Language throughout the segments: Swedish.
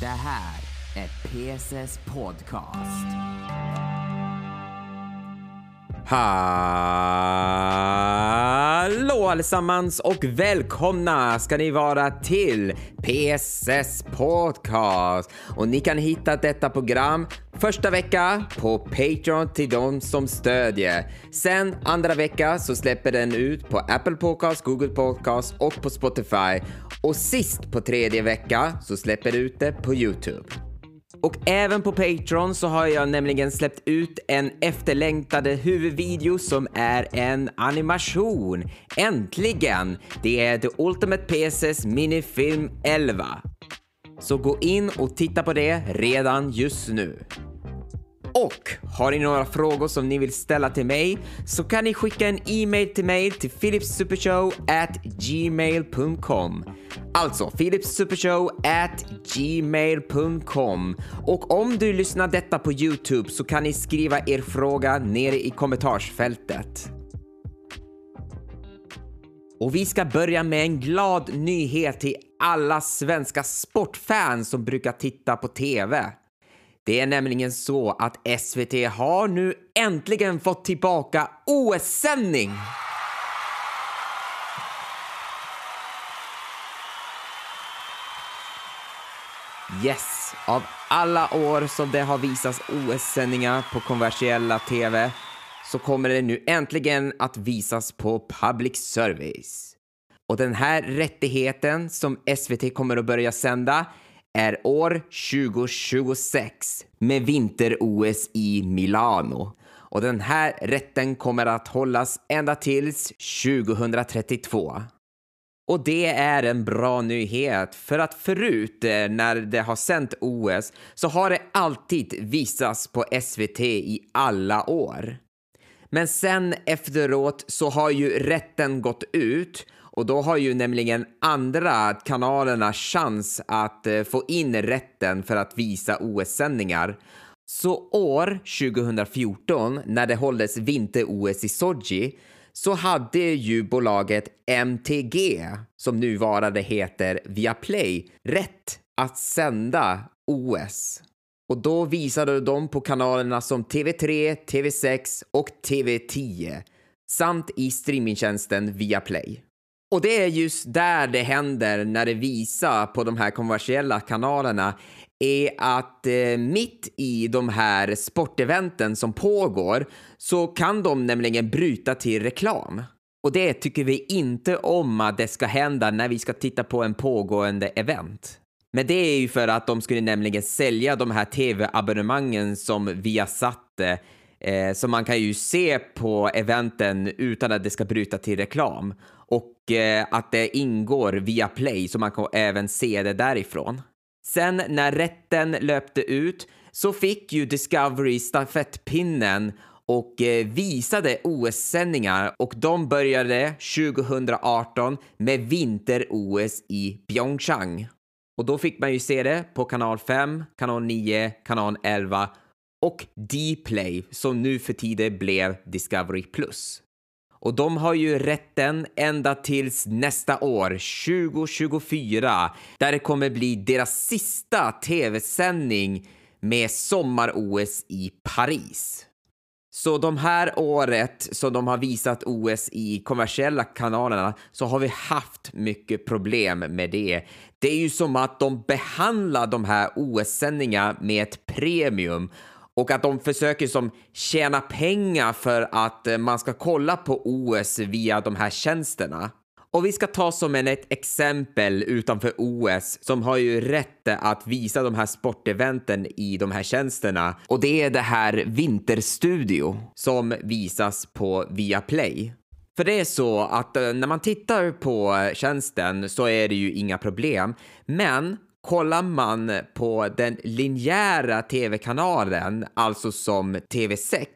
Det här är PSS Podcast. Hallå allesammans och välkomna ska ni vara till PSS Podcast. Och ni kan hitta detta program första vecka på Patreon till de som stödjer. Sen andra vecka så släpper den ut på Apple Podcast, Google Podcast och på Spotify. Och sist på tredje vecka så släpper du ut det på Youtube. Och även på Patreon så har jag nämligen släppt ut en efterlängtade huvudvideo som är en animation. Äntligen! Det är The Ultimate PSS Minifilm 11. Så gå in och titta på det redan just nu. Och har ni några frågor som ni vill ställa till mig så kan ni skicka en e-mail till mig till philipsupershow@gmail.com. Alltså philipsupershow@gmail.com. Och om du lyssnar detta på Youtube så kan ni skriva er fråga nere i kommentarsfältet. Och vi ska börja med en glad nyhet till alla svenska sportfans som brukar titta på TV. Det är nämligen så att SVT har nu äntligen fått tillbaka OS-sändning! Yes, av alla år som det har visats OS-sändningar på kommersiella TV så kommer det nu äntligen att visas på public service. Och den här rättigheten som SVT kommer att börja sända är år 2026 med vinter-OS i Milano. Och den här rätten kommer att hållas ända tills 2032. Och det är en bra nyhet för att förut eh, när det har sänt OS så har det alltid visats på SVT i alla år. Men sen efteråt så har ju rätten gått ut och då har ju nämligen andra kanalerna chans att eh, få in rätten för att visa OS-sändningar. Så år 2014 när det hålldes vinter-OS i Sochi så hade ju bolaget MTG, som nuvarande heter Viaplay, rätt att sända OS. Och då visade de på kanalerna som TV3, TV6 och TV10 samt i streamingtjänsten Viaplay. Och det är just där det händer när det visar på de här kommersiella kanalerna är att eh, mitt i de här sporteventen som pågår så kan de nämligen bryta till reklam. Och det tycker vi inte om att det ska hända när vi ska titta på en pågående event. Men det är ju för att de skulle nämligen sälja de här tv-abonnemangen som vi har satt eh, eh, som man kan ju se på eventen utan att det ska bryta till reklam och eh, att det ingår via Play så man kan även se det därifrån. Sen när rätten löpte ut så fick ju Discovery stafettpinnen och eh, visade OS-sändningar och de började 2018 med vinter-OS i Pyeongchang. Och då fick man ju se det på kanal 5, kanal 9, kanal 11 och Dplay som nu för tiden blev Discovery+. Och de har ju rätten ända tills nästa år, 2024, där det kommer bli deras sista tv-sändning med sommar-OS i Paris. Så de här året som de har visat OS i kommersiella kanalerna så har vi haft mycket problem med det. Det är ju som att de behandlar de här OS-sändningarna med ett premium och att de försöker som tjäna pengar för att eh, man ska kolla på OS via de här tjänsterna. Och vi ska ta som en ett exempel utanför OS som har ju rätt att visa de här sporteventen i de här tjänsterna och det är det här Vinterstudio som visas på Viaplay. För det är så att eh, när man tittar på eh, tjänsten så är det ju inga problem, men kollar man på den linjära tv-kanalen, alltså som TV6,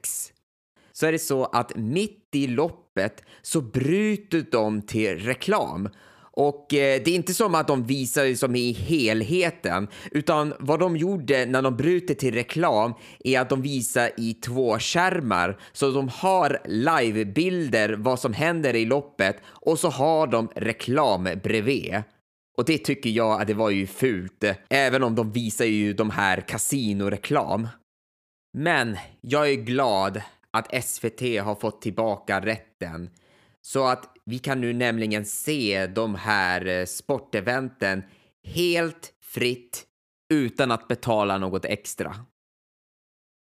så är det så att mitt i loppet så bryter de till reklam. Och eh, det är inte som att de visar det som i helheten, utan vad de gjorde när de bryter till reklam är att de visar i två skärmar. Så de har livebilder vad som händer i loppet och så har de reklam bredvid. Och det tycker jag att det var ju fult, även om de visar ju de här kasinoreklam. Men jag är glad att SVT har fått tillbaka rätten så att vi kan nu nämligen se de här eh, sporteventen helt fritt utan att betala något extra.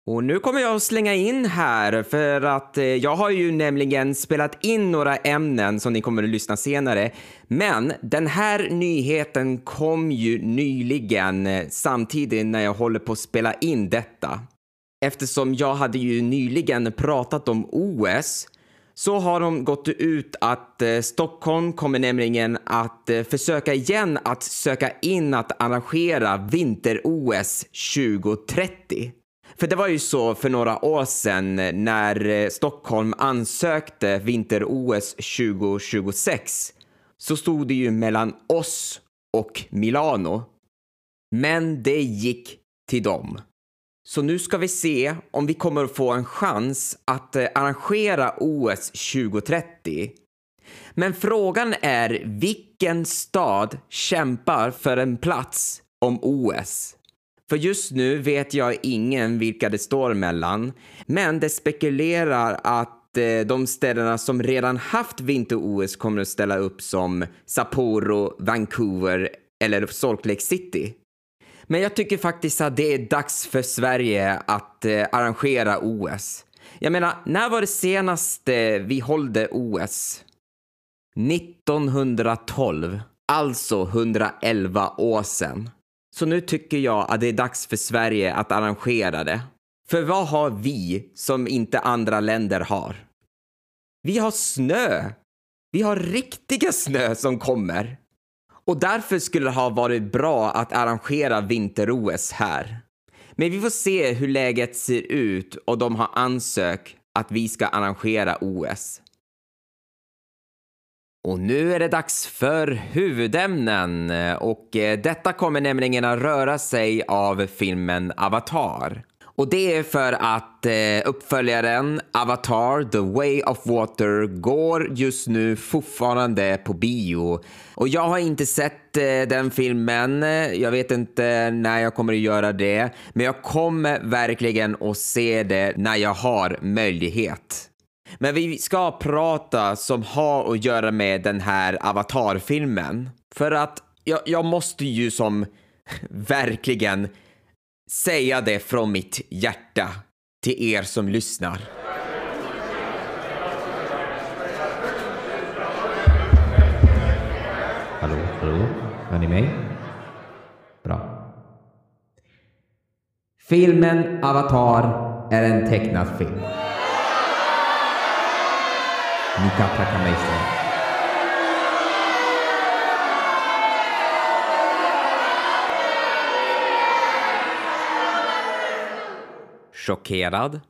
Och nu kommer jag att slänga in här för att eh, jag har ju nämligen spelat in några ämnen som ni kommer att lyssna senare. Men den här nyheten kom ju nyligen eh, samtidigt när jag håller på att spela in detta. Eftersom jag hade ju nyligen pratat om OS så har de gått ut att eh, Stockholm kommer nämligen att försöka igen att söka in att arrangera vinter-OS 2030. För det var ju så för några år sedan eh, när eh, Stockholm ansökte vinter-OS 2026 så stod det ju mellan oss och Milano. Men det gick till dem. Så nu ska vi se om vi kommer att få en chans att eh, arrangera OS 2030. Men frågan är vilken stad kämpar för en plats om OS? För just nu vet jag ingen vilka det står mellan, men det spekulerar att eh, de städerna som redan haft vinter-OS kommer att ställa upp som Sapporo, Vancouver eller Salt Lake City. Men jag tycker faktiskt att det är dags för Sverige att eh, arrangera OS. Jag menar, när var det senaste eh, vi hållde OS? 1912, alltså 111 år sedan. Så nu tycker jag att det är dags för Sverige att arrangera det. För vad har vi som inte andra länder har? Vi har snö! Vi har riktiga snö som kommer. Och därför skulle det ha varit bra att arrangera vinter-OS här. Men vi får se hur läget ser ut och de har ansökt att vi ska arrangera OS. Och nu är det dags för huvudämnen och eh, detta kommer nämligen att röra sig av filmen Avatar. Och det är för att eh, uppföljaren Avatar The Way of Water går just nu fortfarande på bio. Och jag har inte sett eh, den filmen. Jag vet inte när jag kommer att göra det. Men jag kommer verkligen att se det när jag har möjlighet. Men vi ska prata som har att göra med den här Avatar-filmen. För att jag, jag måste ju som verkligen säga det från mitt hjärta till er som lyssnar. Hallå, hallå? Hör ni mig? Bra. Filmen Avatar är en tecknad film. Ni kan tacka mig. Chockerad?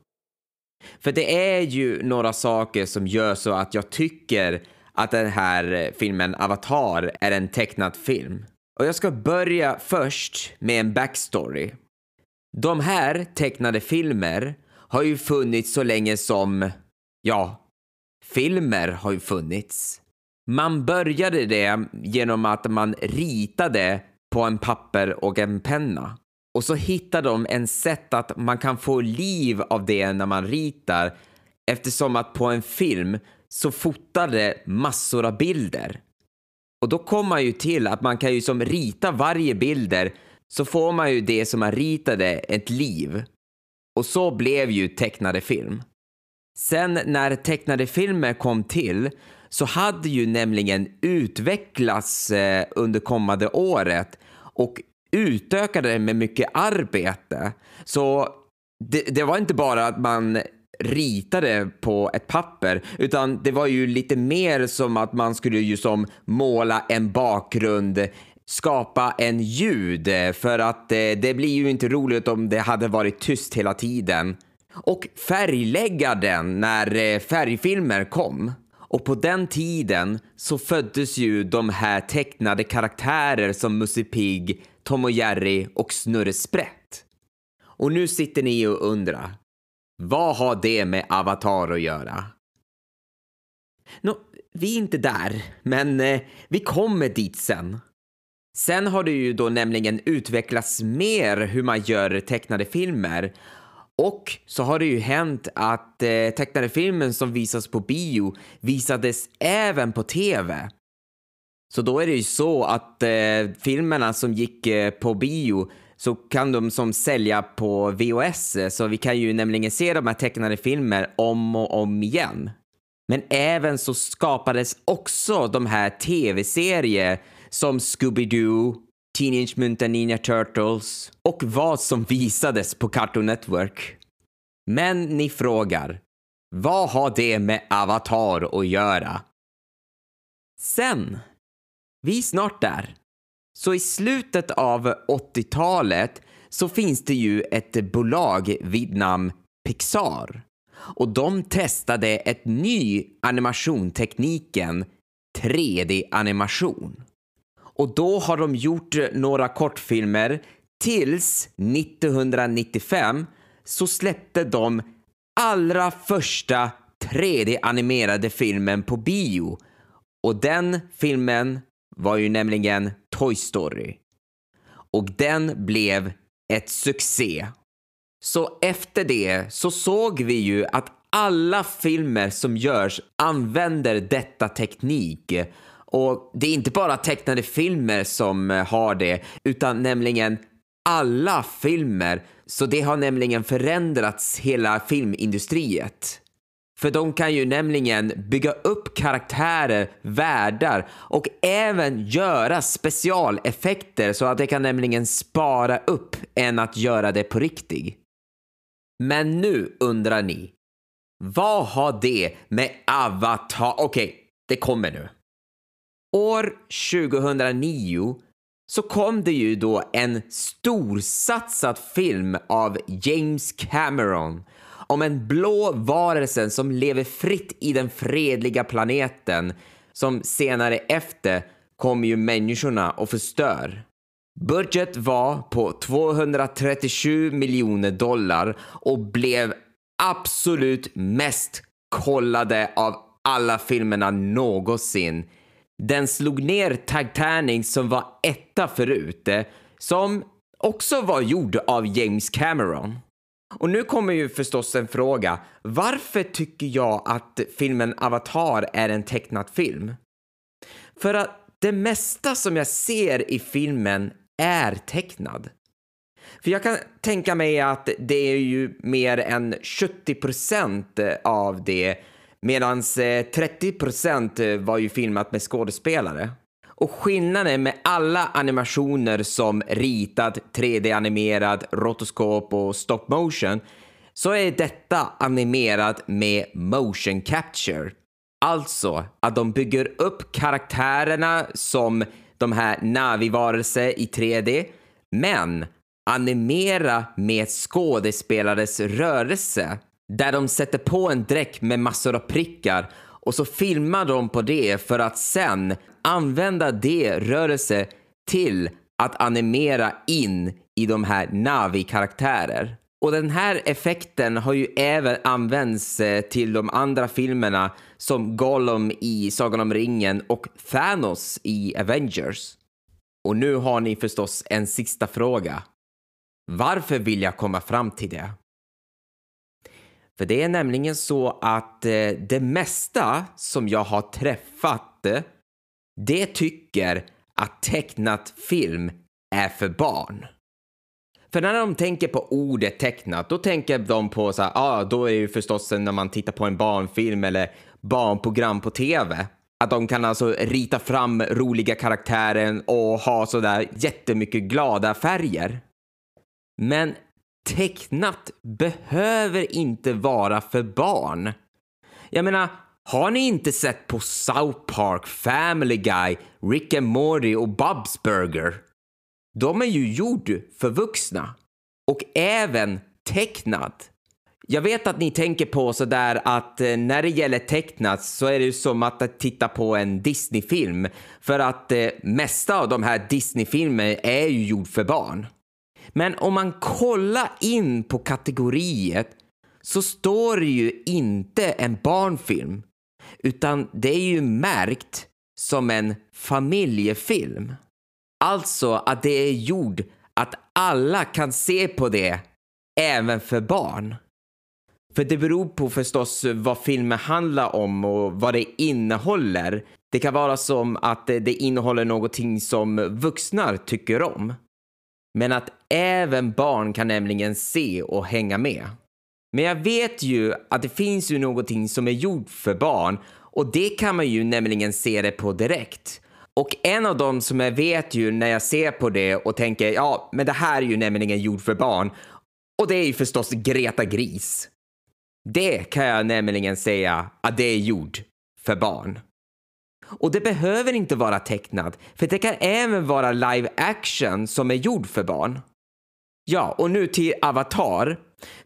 För det är ju några saker som gör så att jag tycker att den här filmen Avatar är en tecknad film. Och jag ska börja först med en backstory. De här tecknade filmer har ju funnits så länge som, ja, filmer har ju funnits. Man började det genom att man ritade på en papper och en penna. Och så hittade de en sätt att man kan få liv av det när man ritar eftersom att på en film så fotade massor av bilder. Och då kommer man ju till att man kan ju som rita varje bilder så får man ju det som man ritade ett liv. Och så blev ju tecknade film. Sen när tecknade filmer kom till så hade ju nämligen utvecklats eh, under kommande året och utökade det med mycket arbete. Så det, det var inte bara att man ritade på ett papper utan det var ju lite mer som att man skulle ju som måla en bakgrund skapa en ljud eh, för att eh, det blir ju inte roligt om det hade varit tyst hela tiden. Och färglägga den när eh, färgfilmer kom. Och på den tiden så föddes ju de här tecknade karaktärer som Musse Pigg, Tom och Jerry och Snurre Sprätt. Och nu sitter ni och undrar, vad har det med Avatar att göra? Nå, vi är inte där, men eh, vi kommer dit sen. Sen har det ju då nämligen utvecklats mer hur man gör tecknade filmer. Och så har det ju hänt att eh, tecknade filmen som visas på bio visades även på TV. Så då är det ju så att eh, filmerna som gick eh, på bio så kan de som sälja på VHS, eh, så vi kan ju nämligen se de här tecknade filmer om och om igen. Men även så skapades också de här tv-serier som Scooby-Doo, Teenage Mutant Ninja Turtles och vad som visades på Cartoon Network. Men ni frågar, vad har det med Avatar att göra? Sen, vi är snart där. Så i slutet av 80-talet så finns det ju ett bolag vid namn Pixar och de testade ett ny animationtekniken 3D-animation. Och då har de gjort eh, några kortfilmer tills 1995 så släppte de allra första 3D-animerade filmen på bio. Och den filmen var ju nämligen Toy Story. Och den blev ett succé. Så efter det så såg vi ju att alla filmer som görs använder detta teknik. Och det är inte bara tecknade filmer som eh, har det, utan nämligen alla filmer. Så det har nämligen förändrats hela filmindustriet. För de kan ju nämligen bygga upp karaktärer, världar och även göra specialeffekter så att det kan nämligen spara upp än att göra det på riktigt. Men nu undrar ni, vad har det med Avatar... Okej, okay, det kommer nu. År 2009 så kom det ju då en storsatsad film av James Cameron om en blå varelse som lever fritt i den fredliga planeten som senare efter kommer ju människorna och förstör. Budget var på 237 miljoner dollar och blev absolut mest kollade av alla filmerna någonsin. Den slog ner Titanic som var etta förut, eh, som också var gjord av James Cameron. Och nu kommer ju förstås en fråga. Varför tycker jag att filmen Avatar är en tecknad film? För att det mesta som jag ser i filmen är tecknad. För jag kan tänka mig att det är ju mer än 70 procent av det medan 30% eh, eh, var ju filmat med skådespelare. Och skillnaden med alla animationer som ritad, 3D-animerad, rotoskop och stop motion så är detta animerat med motion capture. Alltså att de bygger upp karaktärerna som de här Navi-varelser i 3D, men animera med skådespelares rörelse där de sätter på en dräkt med massor av prickar och så filmar de på det för att sen använda det rörelse till att animera in i de här Navi-karaktärer. Och den här effekten har ju även använts eh, till de andra filmerna som Gollum i Sagan om ringen och Thanos i Avengers. Och nu har ni förstås en sista fråga. Varför vill jag komma fram till det? För det är nämligen så att eh, det mesta som jag har träffat eh, det tycker att tecknat film är för barn. För när de tänker på ordet tecknat, då tänker de på så här, ah, då är det ju förstås när man tittar på en barnfilm eller barnprogram på tv. Att de kan alltså rita fram roliga karaktärer och ha sådär jättemycket glada färger. Men tecknat behöver inte vara för barn. Jag menar, har ni inte sett på South Park, Family Guy, Rick and Morty och Bob's Burger? De är ju gjord för vuxna och även tecknat. Jag vet att ni tänker på sådär att eh, när det gäller tecknat så är det som att titta på en Disney-film för att eh, mesta av de här Disney-filmerna är ju gjord för barn. Men om man kollar in på kategoriet så står det ju inte en barnfilm utan det är ju märkt som en familjefilm. Alltså att det är gjord att alla kan se på det, även för barn. För det beror på förstås vad filmen handlar om och vad det innehåller. Det kan vara som att det innehåller någonting som vuxna tycker om. Men att även barn kan nämligen se och hänga med. Men jag vet ju att det finns ju någonting som är gjort för barn och det kan man ju nämligen se det på direkt. Och en av dem som jag vet ju när jag ser på det och tänker ja, men det här är ju nämligen gjort för barn. Och det är ju förstås Greta Gris. Det kan jag nämligen säga att det är gjort för barn. Och det behöver inte vara tecknad för det kan även vara live action som är gjord för barn. Ja, och nu till Avatar.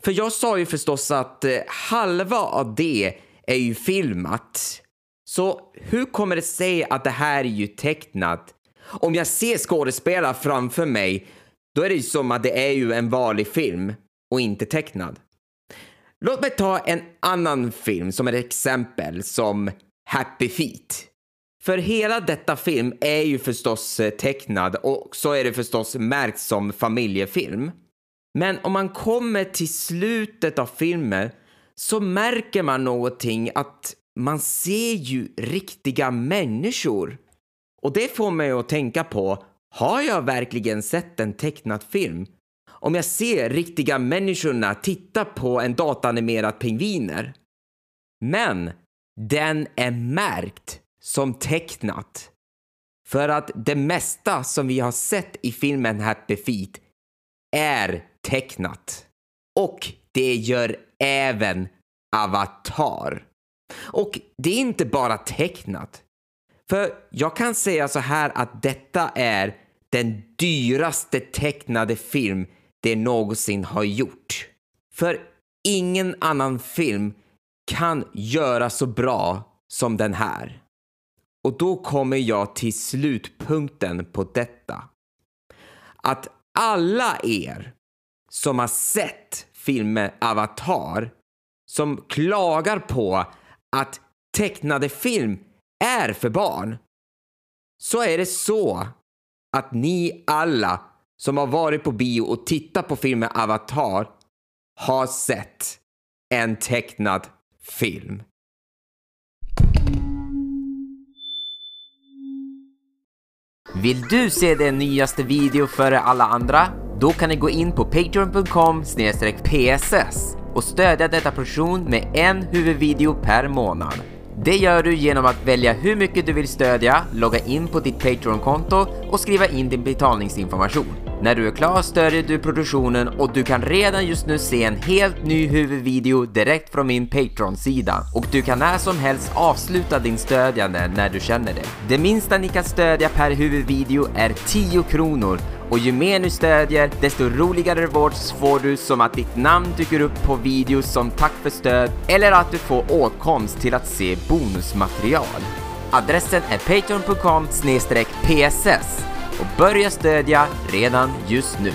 För jag sa ju förstås att eh, halva av det är ju filmat. Så hur kommer det sig att det här är ju tecknat? Om jag ser skådespelare framför mig, då är det ju som att det är ju en vanlig film och inte tecknad. Låt mig ta en annan film som ett exempel som Happy Feet. För hela detta film är ju förstås eh, tecknad och så är det förstås märkt som familjefilm. Men om man kommer till slutet av filmen så märker man någonting att man ser ju riktiga människor. Och det får mig att tänka på, har jag verkligen sett en tecknad film? Om jag ser riktiga människorna titta på en datanimerad pingviner. Men den är märkt som tecknat. För att det mesta som vi har sett i filmen Happy Feet är tecknat. Och det gör även Avatar. Och det är inte bara tecknat. För jag kan säga så här att detta är den dyraste tecknade film det någonsin har gjort. För ingen annan film kan göra så bra som den här. Och då kommer jag till slutpunkten på detta. Att alla er som har sett filmen Avatar som klagar på att tecknade film är för barn så är det så att ni alla som har varit på bio och tittat på filmen Avatar har sett en tecknad film. Vill du se den nyaste video före alla andra? Då kan ni gå in på patreon.com pss och stödja detta produktion med en huvudvideo per månad. Det gör du genom att välja hur mycket du vill stödja, logga in på ditt Patreon-konto och skriva in din betalningsinformation. När du är klar stödjer du produktionen och du kan redan just nu se en helt ny huvudvideo direkt från min Patreon-sida. Och du kan när som helst avsluta din stödjande när du känner det. Det minsta ni kan stödja per huvudvideo är 10 kronor och ju mer du stödjer, desto roligare rewards får du som att ditt namn dyker upp på videos som tack för stöd eller att du får åtkomst till att se bonusmaterial. Adressen är patreon.com pss och börja stödja redan just nu.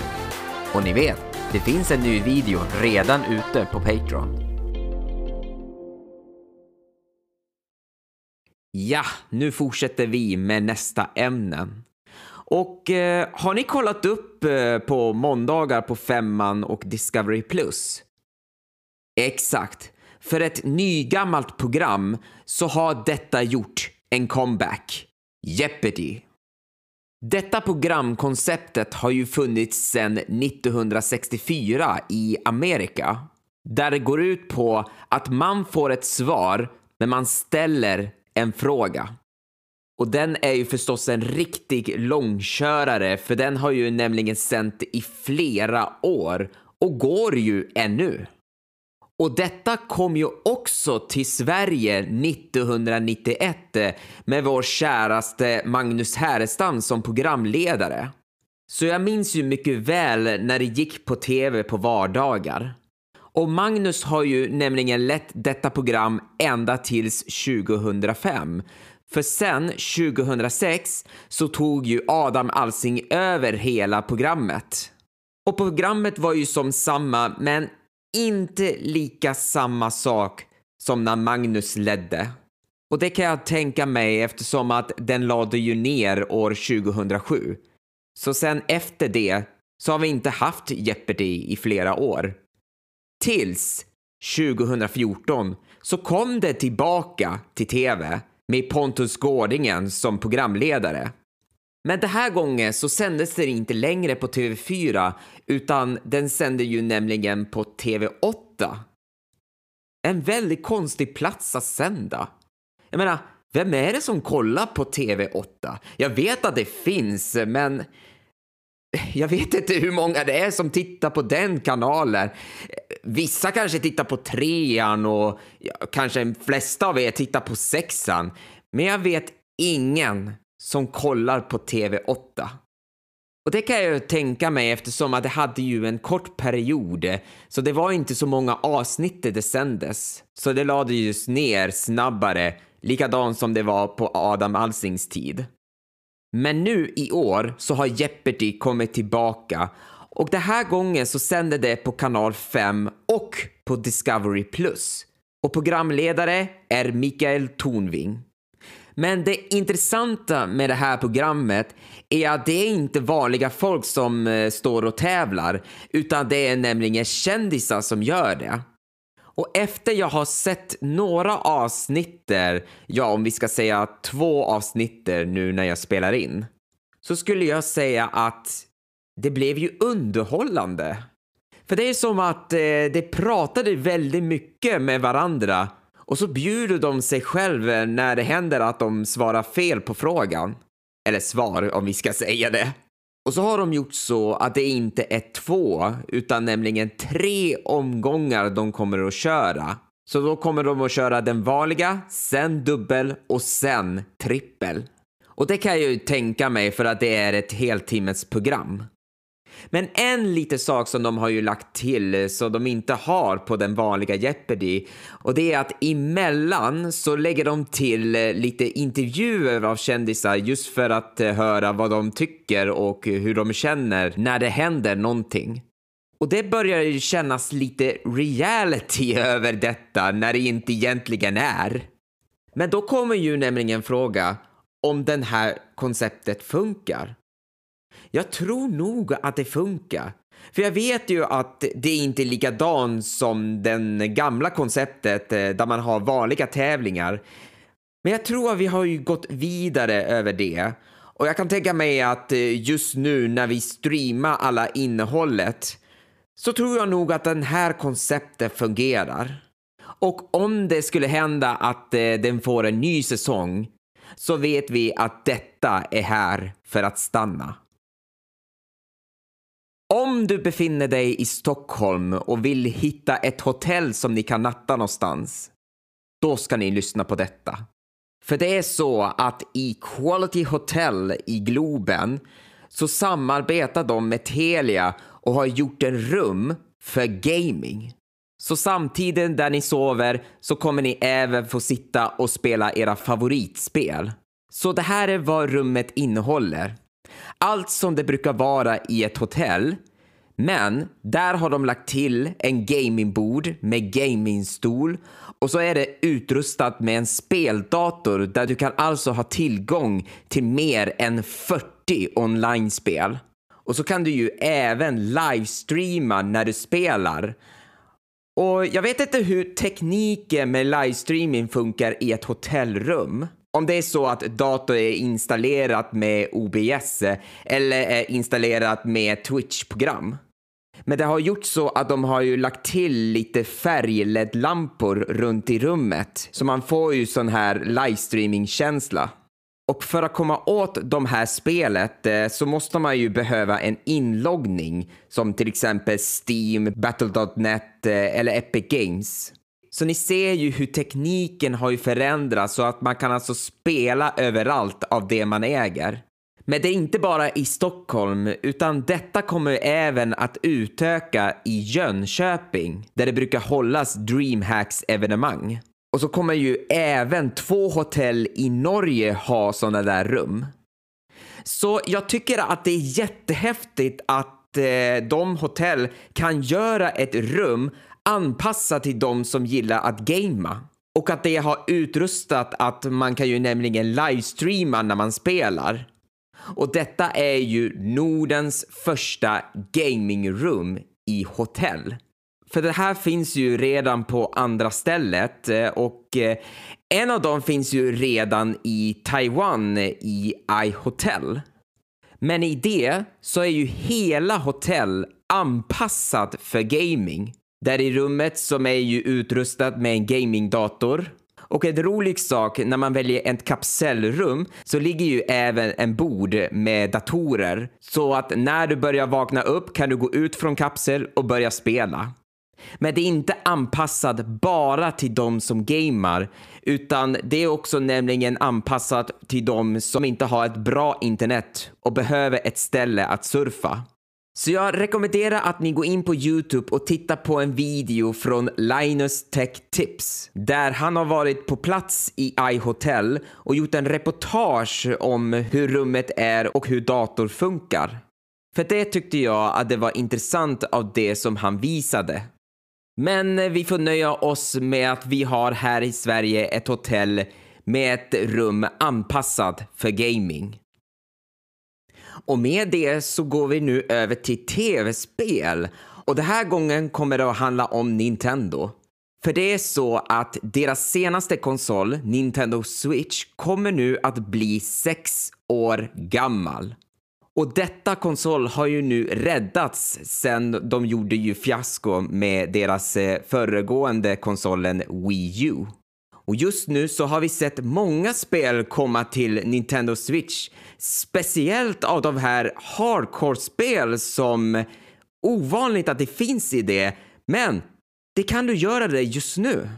Och ni vet, det finns en ny video redan ute på Patreon. Ja, nu fortsätter vi med nästa ämne. Och eh, har ni kollat upp eh, på måndagar på Femman och Discovery Plus? Exakt. För ett nygammalt program så har detta gjort en comeback. Jeopardy. Detta programkonceptet har ju funnits sedan 1964 i Amerika. Där det går ut på att man får ett svar när man ställer en fråga. Och den är ju förstås en riktig långkörare för den har ju nämligen sänt i flera år och går ju ännu. Och detta kom ju också till Sverige 1991 med vår käraste Magnus Härenstam som programledare. Så jag minns ju mycket väl när det gick på tv på vardagar. Och Magnus har ju nämligen lett detta program ända tills 2005. För sen, 2006, så tog ju Adam Alsing över hela programmet. Och programmet var ju som samma, men inte lika samma sak som när Magnus ledde. Och det kan jag tänka mig eftersom att den lade ju ner år 2007. Så sen efter det så har vi inte haft Jeopardy i flera år. Tills 2014 så kom det tillbaka till TV med Pontus Gårdingen som programledare. Men den här gången så sändes det inte längre på TV4 utan den sände ju nämligen på TV8. En väldigt konstig plats att sända. Jag menar, vem är det som kollar på TV8? Jag vet att det finns, men jag vet inte hur många det är som tittar på den kanalen. Vissa kanske tittar på trean och kanske de flesta av er tittar på sexan. Men jag vet ingen som kollar på TV8. Och det kan jag ju tänka mig eftersom att det hade ju en kort period, så det var inte så många avsnitt det sändes. Så det lades ner snabbare, likadant som det var på Adam Alsings tid. Men nu i år så har Jeopardy kommit tillbaka och den här gången så sänder det på kanal 5 och på Discovery+. Och programledare är Mikael Tornving. Men det intressanta med det här programmet är att det är inte vanliga folk som eh, står och tävlar, utan det är nämligen kändisar som gör det. Och efter jag har sett några avsnitter, ja om vi ska säga två avsnitter nu när jag spelar in, så skulle jag säga att det blev ju underhållande. För det är som att eh, de pratade väldigt mycket med varandra och så bjuder de sig själva eh, när det händer att de svarar fel på frågan. Eller svar om vi ska säga det. Och så har de gjort så att det inte är två, utan nämligen tre omgångar de kommer att köra. Så då kommer de att köra den vanliga, sen dubbel och sen trippel. Och det kan jag ju tänka mig för att det är ett heltimmes program. Men en liten sak som de har ju lagt till eh, som de inte har på den vanliga Jeopardy och det är att emellan så lägger de till eh, lite intervjuer av kändisar just för att eh, höra vad de tycker och hur de känner när det händer någonting. Och det börjar ju kännas lite reality över detta när det inte egentligen är. Men då kommer ju nämligen fråga om det här konceptet funkar. Jag tror nog att det funkar. För jag vet ju att det inte är likadant som den gamla konceptet eh, där man har vanliga tävlingar. Men jag tror att vi har ju gått vidare över det. Och jag kan tänka mig att eh, just nu när vi streamar alla innehållet så tror jag nog att den här konceptet fungerar. Och om det skulle hända att eh, den får en ny säsong så vet vi att detta är här för att stanna. Om du befinner dig i Stockholm och vill hitta ett hotell som ni kan natta någonstans, då ska ni lyssna på detta. För det är så att i Quality Hotel i Globen så samarbetar de med Telia och har gjort en rum för gaming. Så samtidigt där ni sover så kommer ni även få sitta och spela era favoritspel. Så det här är vad rummet innehåller. Allt som det brukar vara i ett hotell. Men där har de lagt till en gamingbord med gamingstol och så är det utrustat med en speldator där du kan alltså ha tillgång till mer än 40 online-spel. Och så kan du ju även livestreama när du spelar. Och jag vet inte hur tekniken med livestreaming funkar i ett hotellrum om det är så att datorn är installerat med OBS eller är installerat med Twitch-program. Men det har gjort så att de har ju lagt till lite färg-LED-lampor runt i rummet så man får ju sån här livestreaming-känsla. Och för att komma åt de här spelet eh, så måste man ju behöva en inloggning som till exempel Steam, Battle.net eh, eller Epic Games. Så ni ser ju hur tekniken har ju förändrats så att man kan alltså spela överallt av det man äger. Men det är inte bara i Stockholm, utan detta kommer även att utöka i Jönköping, där det brukar hållas DreamHacks-evenemang. Och så kommer ju även två hotell i Norge ha sådana där rum. Så jag tycker att det är jättehäftigt att eh, de hotell kan göra ett rum anpassat till de som gillar att gamea. Och att det har utrustat att man kan ju nämligen livestreama när man spelar. Och detta är ju Nordens första gamingrum i hotell. För det här finns ju redan på andra stället eh, och eh, en av dem finns ju redan i Taiwan eh, i iHotel. Men i det så är ju hela hotell anpassat för gaming. Där i rummet som är ju utrustat med en gamingdator. Och en rolig sak när man väljer ett kapselrum så ligger ju även en bord med datorer. Så att när du börjar vakna upp kan du gå ut från kapsel och börja spela. Men det är inte anpassat bara till de som gamer utan det är också nämligen anpassat till de som inte har ett bra internet och behöver ett ställe att surfa. Så jag rekommenderar att ni går in på Youtube och tittar på en video från Linus Tech Tips där han har varit på plats i iHotel och gjort en reportage om hur rummet är och hur dator funkar. För det tyckte jag att det var intressant av det som han visade. Men vi får nöja oss med att vi har här i Sverige ett hotell med ett rum anpassat för gaming. Och med det så går vi nu över till tv-spel och den här gången kommer det att handla om Nintendo. För det är så att deras senaste konsol, Nintendo Switch, kommer nu att bli sex år gammal. Och detta konsol har ju nu räddats sen de gjorde ju fiasko med deras eh, föregående konsolen Wii U. Och just nu så har vi sett många spel komma till Nintendo Switch. Speciellt av de här hardcore-spel som ovanligt att det finns i det. Men det kan du göra det just nu.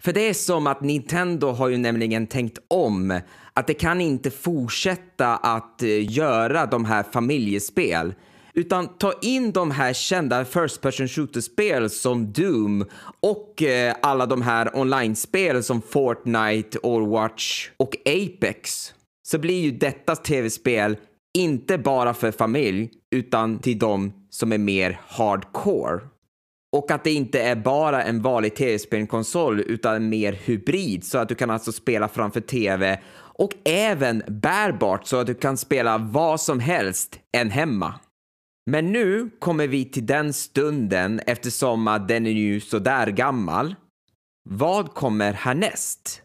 För det är som att Nintendo har ju nämligen tänkt om att det kan inte fortsätta att eh, göra de här familjespel utan ta in de här kända First Person Shooter-spel som Doom och eh, alla de här online-spel som Fortnite, Overwatch och Apex. Så blir ju detta tv-spel inte bara för familj utan till de som är mer hardcore. Och att det inte är bara en vanlig tv-spelkonsol utan mer hybrid så att du kan alltså spela framför tv och även bärbart så att du kan spela vad som helst än hemma. Men nu kommer vi till den stunden eftersom att den är ju sådär gammal. Vad kommer härnäst?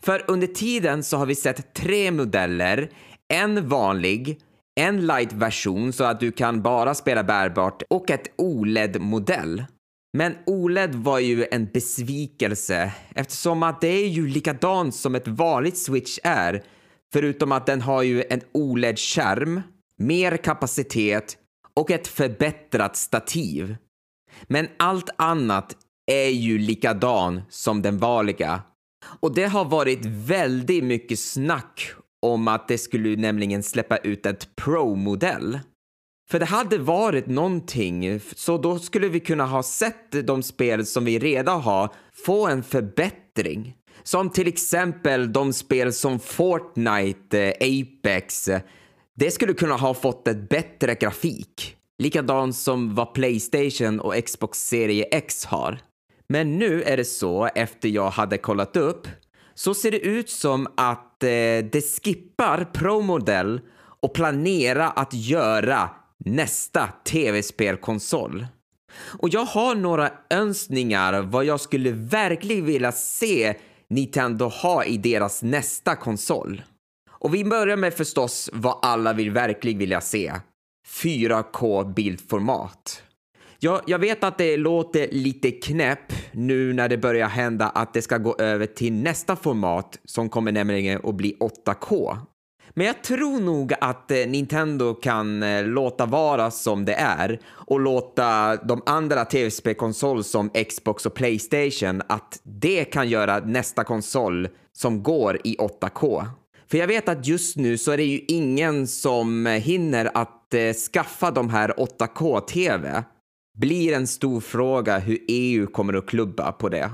För under tiden så har vi sett tre modeller, en vanlig, en light-version så att du kan bara spela bärbart och ett OLED-modell. Men OLED var ju en besvikelse eftersom att det är ju likadant som ett vanligt switch är förutom att den har ju en OLED-skärm, mer kapacitet och ett förbättrat stativ. Men allt annat är ju likadan som den vanliga. Och det har varit väldigt mycket snack om att det skulle nämligen släppa ut ett Pro-modell. För det hade varit någonting, så då skulle vi kunna ha sett de spel som vi redan har få en förbättring. Som till exempel de spel som Fortnite, eh, Apex. Det skulle kunna ha fått ett bättre grafik. Likadant som vad Playstation och Xbox Serie X har. Men nu är det så, efter jag hade kollat upp, så ser det ut som att eh, det skippar Pro-modell och planera att göra nästa tv-spelkonsol. Och jag har några önskningar vad jag skulle verkligen vilja se Nintendo ha i deras nästa konsol. Och vi börjar med förstås vad alla vill verkligen vilja se. 4K bildformat. Ja, jag vet att det låter lite knäpp nu när det börjar hända att det ska gå över till nästa format som kommer nämligen att bli 8K. Men jag tror nog att eh, Nintendo kan eh, låta vara som det är och låta de andra tv-spelkonsol som Xbox och Playstation att det kan göra nästa konsol som går i 8K. För jag vet att just nu så är det ju ingen som hinner att eh, skaffa de här 8K-TV. Blir en stor fråga hur EU kommer att klubba på det.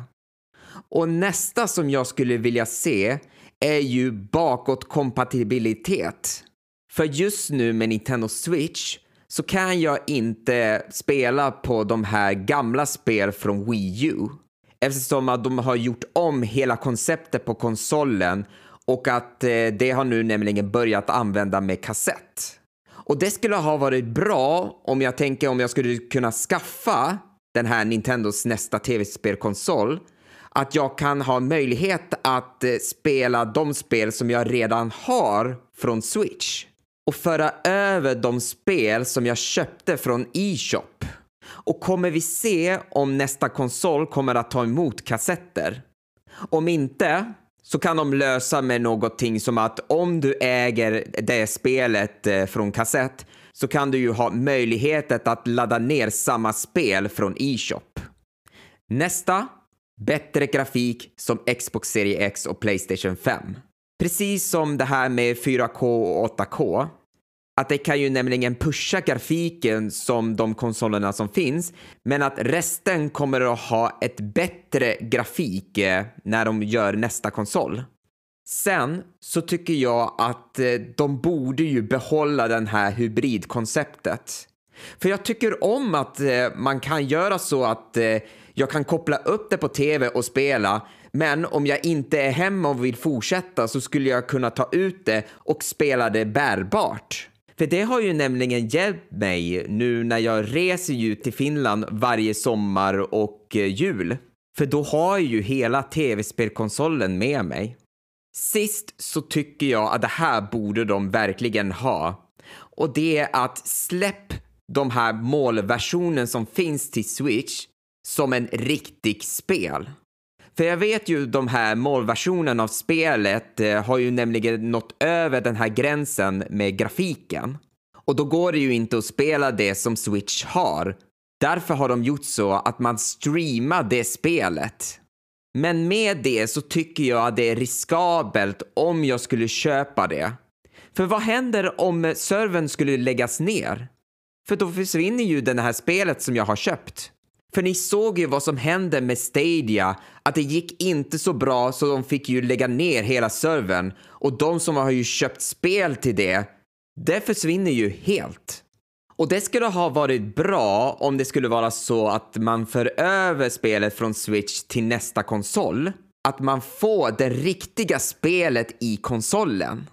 Och nästa som jag skulle vilja se är ju bakåtkompatibilitet. För just nu med Nintendo Switch så kan jag inte spela på de här gamla spel från Wii U eftersom att de har gjort om hela konceptet på konsolen och att eh, det har nu nämligen börjat använda med kassett. Och det skulle ha varit bra om jag tänker om jag skulle kunna skaffa den här Nintendos nästa tv-spelkonsol att jag kan ha möjlighet att eh, spela de spel som jag redan har från Switch och föra över de spel som jag köpte från e-shop. Och kommer vi se om nästa konsol kommer att ta emot kassetter? Om inte, så kan de lösa med någonting som att om du äger det spelet eh, från kassett så kan du ju ha möjligheten att ladda ner samma spel från e-shop. Nästa, bättre grafik som Xbox Series X och Playstation 5. Precis som det här med 4K och 8K att det kan ju nämligen pusha grafiken som de konsolerna som finns, men att resten kommer att ha ett bättre grafik eh, när de gör nästa konsol. Sen så tycker jag att eh, de borde ju behålla den här hybridkonceptet. För jag tycker om att eh, man kan göra så att jag kan koppla upp det på tv och spela, men om jag inte är hemma och vill fortsätta så skulle jag kunna ta ut det och spela det bärbart. För det har ju nämligen hjälpt mig nu när jag reser ju till Finland varje sommar och eh, jul. För då har jag ju hela tv-spelkonsolen med mig. Sist så tycker jag att det här borde de verkligen ha. Och det är att släpp de här målversionen som finns till Switch som en riktig spel. För jag vet ju de här målversionen av spelet eh, har ju nämligen nått över den här gränsen med grafiken. Och då går det ju inte att spela det som Switch har. Därför har de gjort så att man streamar det spelet. Men med det så tycker jag att det är riskabelt om jag skulle köpa det. För vad händer om servern skulle läggas ner? För då försvinner ju det här spelet som jag har köpt. För ni såg ju vad som hände med Stadia, att det gick inte så bra så de fick ju lägga ner hela servern och de som har ju köpt spel till det, det försvinner ju helt. Och det skulle ha varit bra om det skulle vara så att man för över spelet från Switch till nästa konsol. Att man får det riktiga spelet i konsolen.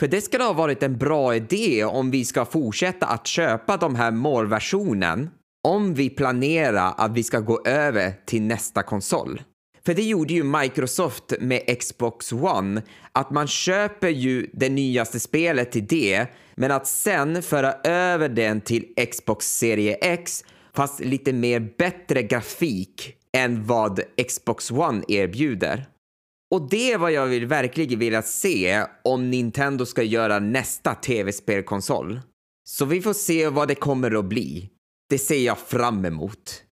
För det skulle ha varit en bra idé om vi ska fortsätta att köpa de här målversionen om vi planerar att vi ska gå över till nästa konsol. För det gjorde ju Microsoft med Xbox One, att man köper ju det nyaste spelet till det, men att sen föra över den till Xbox Serie X, fast lite mer bättre grafik än vad Xbox One erbjuder. Och det är vad jag vill verkligen vilja se om Nintendo ska göra nästa tv-spelkonsol. Så vi får se vad det kommer att bli. Det ser jag fram emot.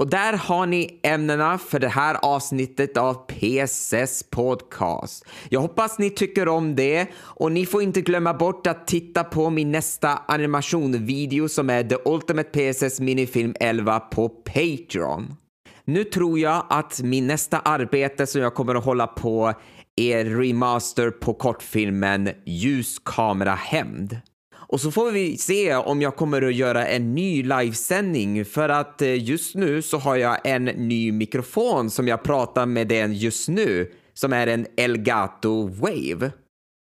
Och där har ni ämnena för det här avsnittet av PSS Podcast. Jag hoppas ni tycker om det och ni får inte glömma bort att titta på min nästa animationvideo som är The Ultimate PSS Minifilm 11 på Patreon. Nu tror jag att min nästa arbete som jag kommer att hålla på är remaster på kortfilmen Ljus kamera hämnd. Och så får vi se om jag kommer att göra en ny livesändning för att eh, just nu så har jag en ny mikrofon som jag pratar med den just nu som är en Elgato Wave.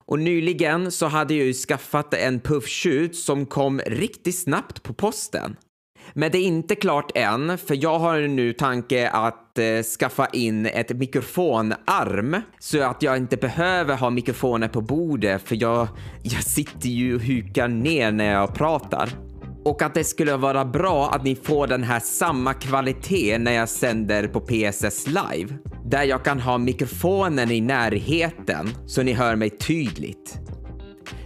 Och nyligen så hade jag ju skaffat en puffskjut som kom riktigt snabbt på posten. Men det är inte klart än, för jag har nu tanke att eh, skaffa in ett mikrofonarm så att jag inte behöver ha mikrofonen på bordet för jag, jag sitter ju och hukar ner när jag pratar. Och att det skulle vara bra att ni får den här samma kvalitet när jag sänder på PSS live. Där jag kan ha mikrofonen i närheten så ni hör mig tydligt.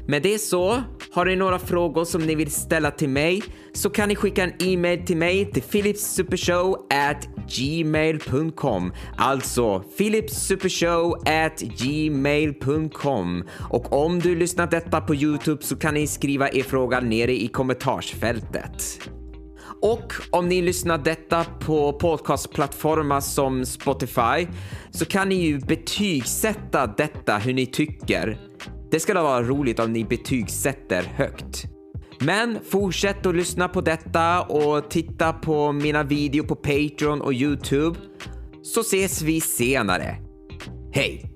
Med det så, har ni några frågor som ni vill ställa till mig så kan ni skicka en e-mail till mig till philipssupershow at gmail.com. Alltså philipssupershow at gmail.com. Och om du lyssnat detta på Youtube så kan ni skriva er fråga nere i kommentarsfältet. Och om ni lyssnar detta på podcastplattformar som Spotify så kan ni ju betygsätta detta hur ni tycker. Det skulle vara roligt om ni betygsätter högt. Men fortsätt att lyssna på detta och titta på mina videor på Patreon och Youtube. Så ses vi senare. Hej!